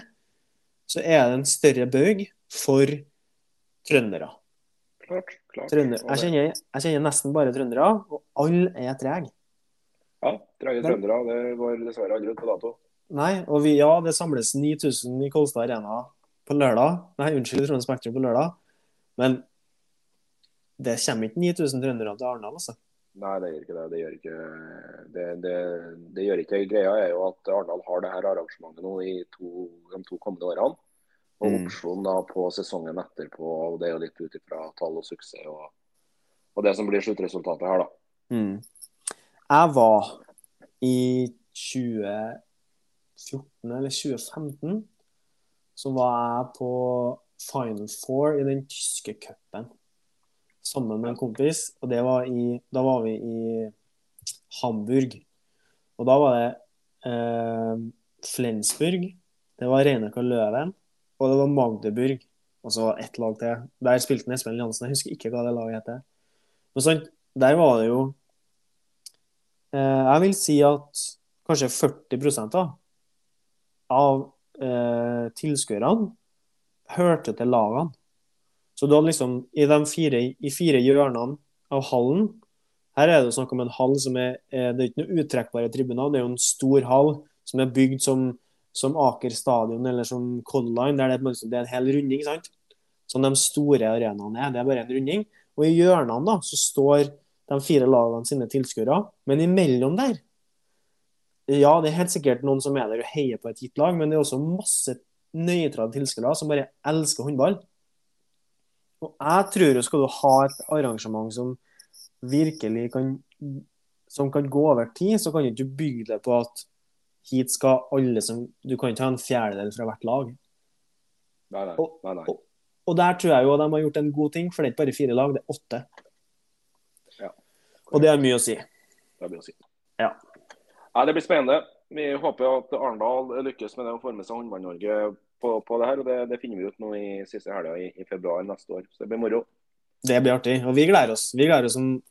så er det en større bøyg for trøndere. Klart. Klart. Trønder. Jeg, kjenner, jeg kjenner nesten bare trøndere, og alle er trege. Ja, Trege trøndere. Det går dessverre aldri ut på dato. Nei, og vi, ja, det samles 9000 i Kolstad Arena på lørdag. Nei, unnskyld, Trondheim Spektrum på lørdag. Men det kommer ikke 9000 trøndere til Arendal, altså. Nei, det gjør ikke det. Det gjør ikke det, det, det gjør ikke Greia er jo at Arendal har det her arrangementet nå i to, de to kommende årene. Og Mm. opsjon da på sesongen etterpå. og Det er jo litt ut ifra tall og suksess og, og det som blir sluttresultatet her, da. Mm. Jeg var i 2014 eller 2015 så var jeg på Final Four i den tyske cupen sammen med en kompis. Og det var i, da var vi i Hamburg. Og da var det eh, Flensburg, det var Reineka Løven, og det var Magdeburg. Og så ett lag til. Der spilte Espen Jansen. Jeg husker ikke hva det laget heter. Men sånn, der var det jo eh, Jeg vil si at kanskje 40 da, av eh, tilskuerne hørte til lagene. Så hadde liksom i de fire, i fire hjørnene av hallen Her er det snakk om en hall som er eh, Det er ikke noen uttrekkbare tribuner, det er jo en stor hall som er bygd som, som Aker stadion eller som Color Line, der det, det er en hel runding. sant? Som de store arenaene er. Det er bare en runding. Og i hjørnene da, så står de fire lagene sine tilskuere, men imellom der Ja, det er helt sikkert noen som er der og heier på et gitt lag, men det er også masse nøytrale tilskuere som bare elsker håndball. Og jeg tror jo skal du ha et arrangement som virkelig kan som kan gå over tid, så kan du ikke bygge det på at hit skal alle som Du kan ikke ha en fjerdedel fra hvert lag. Nei, nei. Og- nei, nei. og- Og der tror jeg jo de har gjort en god ting, for det er ikke bare fire lag, det er åtte. Ja. Og det har mye å si. Det blir å si. Ja. Nei, det blir spennende. Vi håper at Arendal lykkes med det å forme seg Håndball-Norge på, på det her. og Det, det finner vi ut nå i siste helga i, i februar neste år. Så det blir moro. Det blir artig. Og vi gleder oss. Vi gleder oss som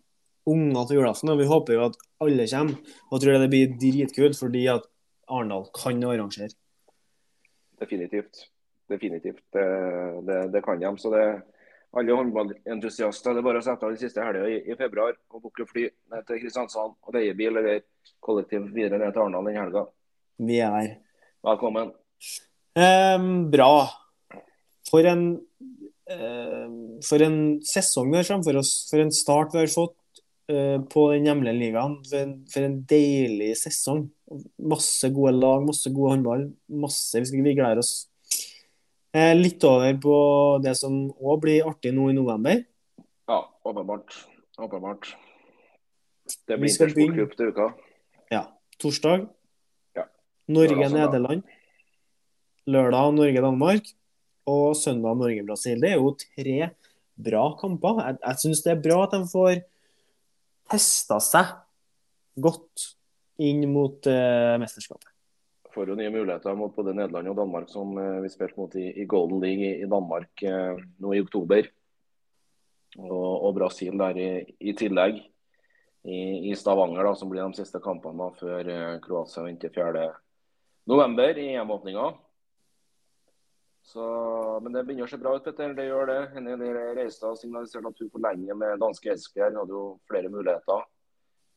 unger til julaften, og vi håper jo at alle kommer. Og tror det blir dritkult, fordi at Arendal kan arrangere. Definitivt. Definitivt. Det, det, det kan de. Så det alle håndballentusiaster, det er bare å sette av de siste helga i, i februar og booke fly ned til Kristiansand og leie bil eller kollektivt videre ned til Arendal den helga. Vi er der. Velkommen. Um, bra. For en uh, For en sesong vi har framfor oss. For en start vi har fått på den hjemlige ligaen. For en, deilig sesong. Masse gode lag, masse gode håndball. Masse Vi, skal, vi gleder oss. Eh, litt over på det som òg blir artig nå i november. Ja, åpenbart. Åpenbart. Det blir intersportcup til uka. Ja. Torsdag Ja. Norge-Nederland. Lørdag Norge-Danmark. Og søndag Norge-Brasil. Det er jo tre bra kamper. Jeg, jeg syns det er bra at de får testa seg godt inn mot eh, mesterskapet. Får jo nye muligheter mot både Nederland og Danmark, som eh, vi spilte mot i, i Golden League i, i Danmark eh, nå i oktober. Og, og Brasil der i, i tillegg. I, Stavanger, da, som blir de siste kampene da, før Kroatia venter 4.11. i EM-åpninga. Så, Men det begynner å se bra ut, Petter. Det gjør det. Henny Reistad signaliserte at hun forlenger med danske Esbjerg. Hadde jo flere muligheter.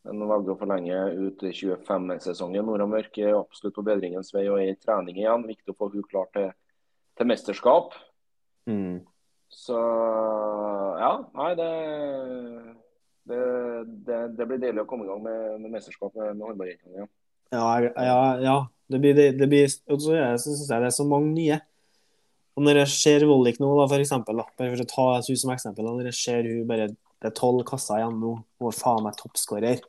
Men hun valgte å forlenge ut 25-sesongen. Nora Mørk er absolutt på bedringens vei og er i trening igjen. Viktig å få hun klar til, til mesterskap. Mm. Så ja, nei, det, det, det, det blir deilig å komme i gang med, med mesterskap med, med håndballjentene igjen. Ja, ja, ja. Det blir, det, blir, og så syns jeg det er så mange nye. Og når jeg ser Vollik nå, da, for eksempel, da, bare for å ta henne som eksempel, da, når jeg ser hun bare det er tolv kasser igjen nå, og faen meg toppskårer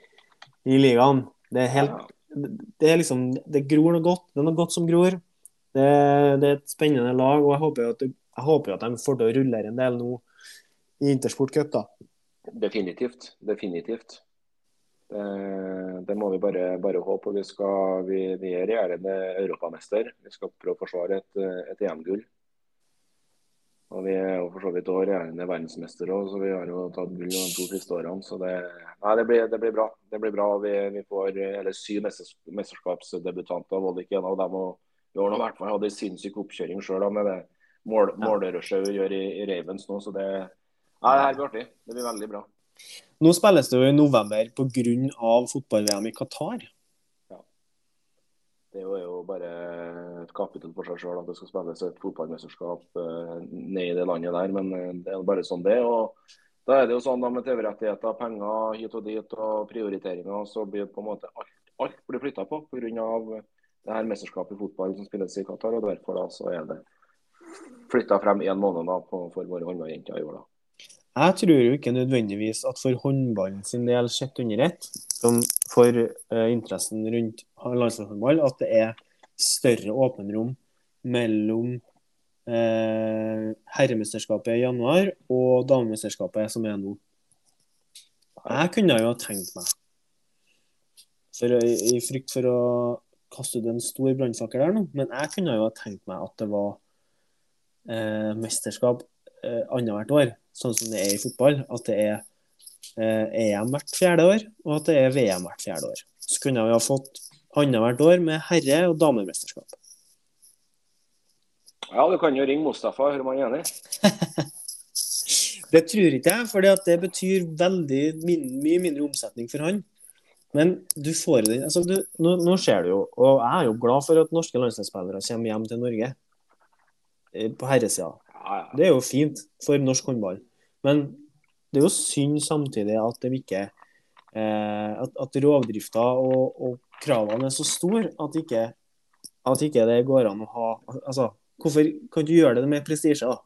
i ligaen. Det er helt Det er liksom Det gror noe godt. Det er noe godt som gror. Det, det er et spennende lag, og jeg håper at, jeg håper at de får til å rullere en del nå i Intersport Cup, da. Definitivt. Definitivt. Det, det må vi bare, bare håpe. Vi, skal, vi, vi er regjerende europamester. Vi skal prøve å forsvare et, et EM-gull. Og Vi er jo for så vidt også regjerende verdensmestere, så vi har jo tatt gull de to siste årene. Så det, nei, det, blir, det blir bra. Det blir bra. Vi, vi får eller syv mesterskapsdebutanter. Ikke en av dem? Og i hvert fall hadde en sinnssyk oppkjøring sjøl med det mål, målrushet vi gjør i, i Ravens nå. Så det, nei, det her blir artig. Det blir veldig bra. Nå spilles det jo i november pga. fotball-VM i Qatar. Det er jo bare et kapittel for seg sjøl at det skal spilles et fotballmesterskap eh, ned i det landet der. Men eh, det er jo sånn det og Da er det jo sånn da med TV-rettigheter, penger hit og dit og prioriteringer, så blir på en måte alt, alt blir flytta på pga. det her mesterskapet i fotball som spilles i Qatar. og Derfor da så er det flytta frem én måned da på, for våre håndballjenter i år. da. Jeg tror jo ikke nødvendigvis at for håndballen sin del sett under ett, som for uh, interessen rundt landslagshåndball, at det er større åpenrom mellom uh, herremesterskapet i januar og damemesterskapet som er nå. Jeg kunne jo ha tenkt meg, for, i frykt for å kaste ut en stor brannfakkel der nå, men jeg kunne jo ha tenkt meg at det var uh, mesterskap uh, annethvert år sånn som det er i fotball, at det er eh, EM hvert fjerde år, og at det er VM hvert fjerde år. Så kunne vi ha fått annethvert år med herre- og damemesterskap. Ja, du kan jo ringe Mustafa og høre om han er enig. det tror ikke jeg, for det betyr veldig min, mye mindre omsetning for han. Men du får det altså du, nå, nå ser du jo, og jeg er jo glad for at norske landslagsspillere kommer hjem til Norge eh, på herresida. Det er jo fint for norsk håndball. Men det er jo synd samtidig at de ikke eh, at, at rovdrifta og, og, kravene er så store at ikke, at ikke det går an å ha altså, Hvorfor kan du gjøre det med prestisje, da?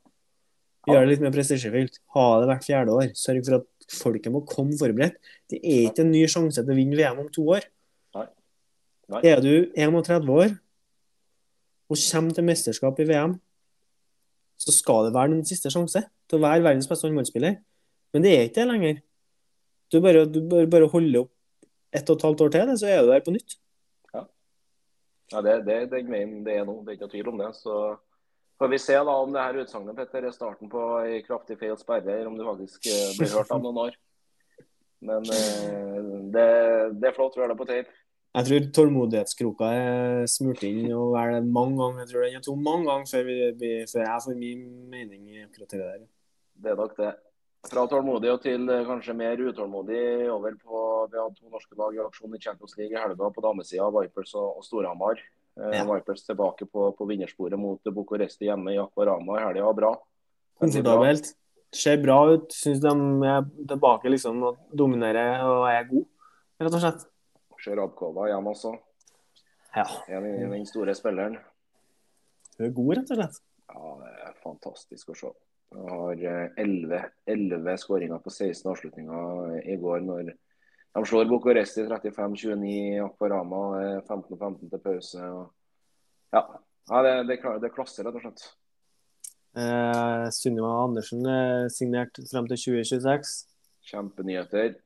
Gjøre det litt mer prestisjefylt. Ha det hvert fjerde år. Sørg for at folket må komme forberedt. Det er ikke en ny sjanse til å vinne VM om to år. Nei. Nei. Er du 31 år og kommer til mesterskap i VM, så skal det være din siste sjanse til å være verdens beste håndballspiller. Men det er ikke det lenger. Du bare, du bare holde opp ett og et halvt år til, så er du der på nytt. Ja, ja det, det, det, det er noe. Det er ikke noe tvil om det. Så får vi se da om det her utsagnet Petter, er starten på ei kraftig feil sperre, om du faktisk eh, blir hørt av noen år. Men eh, det, det er flott å har det på tape. Jeg tror tålmodighetskroka er smurt inn og vel mange ganger. Jeg tror den er tom mange ganger før, vi, før jeg får min mening i akkurat det der. Det er nok det. Fra tålmodig og til eh, kanskje mer utålmodig over på Vi hadde to norske lag i aksjon i Champions League i helga på damesida, Vipers og, Storhamar. Eh, ja. Vipers tilbake på, på vinnersporet mot Bucuresti hjemme i Aquarama i helga. Bra. Komfortabelt. Ser bra ut. Syns de er tilbake liksom og dominerer og er gode, rett og slett. Sjarabkova igjen også. Ja. En, den store spilleren. Hun er god, rett og slett. Ja, det er fantastisk å se. Hun har 11, 11 skåringer på 16 avslutninger i går. når de slår Bucuresti 35-29, Akvarama 15-15 til pause. Og... Ja, ja det, det, det, er klasse, rett og slett. Eh, Sunniva Andersen er signert frem til 2026. Kjempenyheter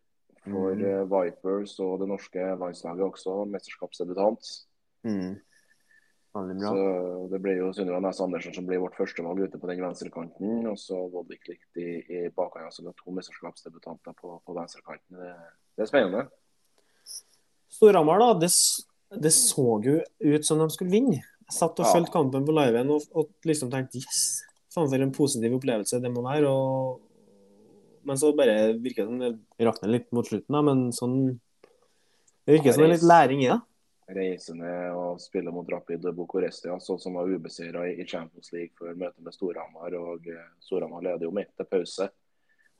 for mm. Vipers og det norske landslaget også. Mesterskapsdebutant. Mm. Så Det blir jo Sunniva Næss Andersen som blir vårt førstevalg ute på den venstrekanten. Og så Vodvik Likt i, i bakhånd. Så vi har to mesterskapsdebutanter på, på venstrekanten. Det, det, er spennende. Storhamar, da. Det, det, så jo ut som de skulle vinne. Jeg satt og ja. fulgte kampen på liven og, og liksom tenkte yes, faen for en positiv opplevelse det må være. og men så bare virker det som det rakner litt mot slutten. Da, men sånn Det virker som det er litt læring i det. Reise ned og spille mot Rapid Bucuresti, sånn som var ubeseira i Champions League før møtet med Storhamar. og eh, Storhamar leder jo midt til pause.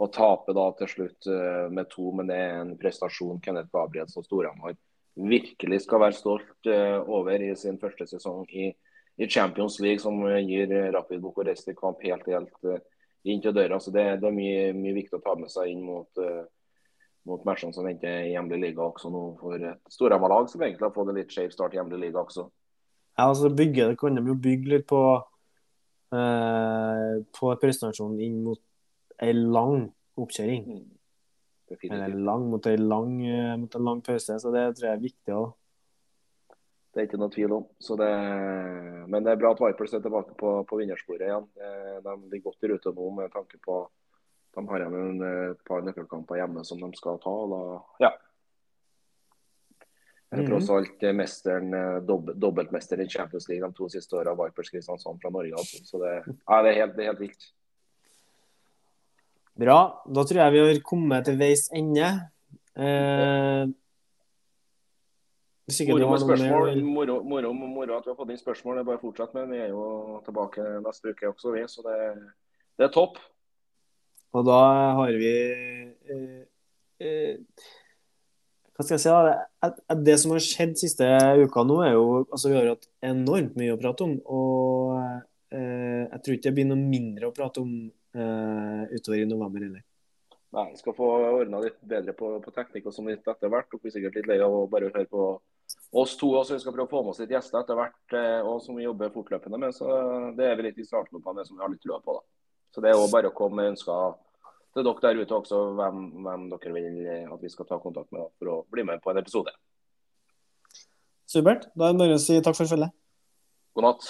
og tape da til slutt uh, med to, men det er en prestasjon Kenneth Gabrielsen og Storhamar virkelig skal være stolt uh, over i sin første sesong i, i Champions League, som gir Rapid Bucuresti kamp helt, helt uh, inn til døra. Så det, det er mye, mye, viktig å ta med seg inn mot, mot matchene som venter i hjemlig liga også nå for et Storhamar-lag som egentlig har fått en litt skjev start i hjemlig liga også. Ja, altså bygge, det kan de jo bygge litt på på presentasjonen inn mot ei lang oppkjøring. Mm. Eller lang mot ei lang, eh, mot en lang pause, så det tror jeg er viktig òg. Det er ikke noe tvil om. Det, men det er bra at Vipers er tilbake på, på vinnersporet igjen. De ligger godt i rute nå med tanke på de har igjen et par nøkkelkamper hjemme som de skal ta. Da, ja. Det er tross alt mesteren, eh, dob dobbeltmester i Champions League de to siste åra, Vipers Kristiansand fra Norge. Altså. Så det, ja, det, er helt, det er helt vilt. Bra. Da tror jeg vi har kommet til veis ende. Eh, moro med spørsmål. Moro, moro, moro, at vi har fått inn spørsmål. Det er bare å fortsette med. Vi er jo tilbake neste uke også, vi. Så det, det er topp. Og da har vi eh, eh, Hva skal jeg si? da? Det som har skjedd siste uka nå, er jo altså Vi har hatt enormt mye å prate om. Og eh, jeg tror ikke det blir noe mindre å prate om uh, utover i november heller. Nei, vi skal få ordna litt bedre på, på teknikk og sånn etter hvert. Dere blir sikkert litt lei av å bare høre på oss to også. Vi skal prøve å få med oss litt gjester etter hvert, eh, og som vi jobber fortløpende med. Så det er vi litt i starten på det som vi har litt trua på. da. Så det er jo bare å komme med ønsker til dere der ute også, hvem, hvem dere vil at vi skal ta kontakt med for å bli med på en episode. Supert. Da er det bare å si takk for følget. God natt.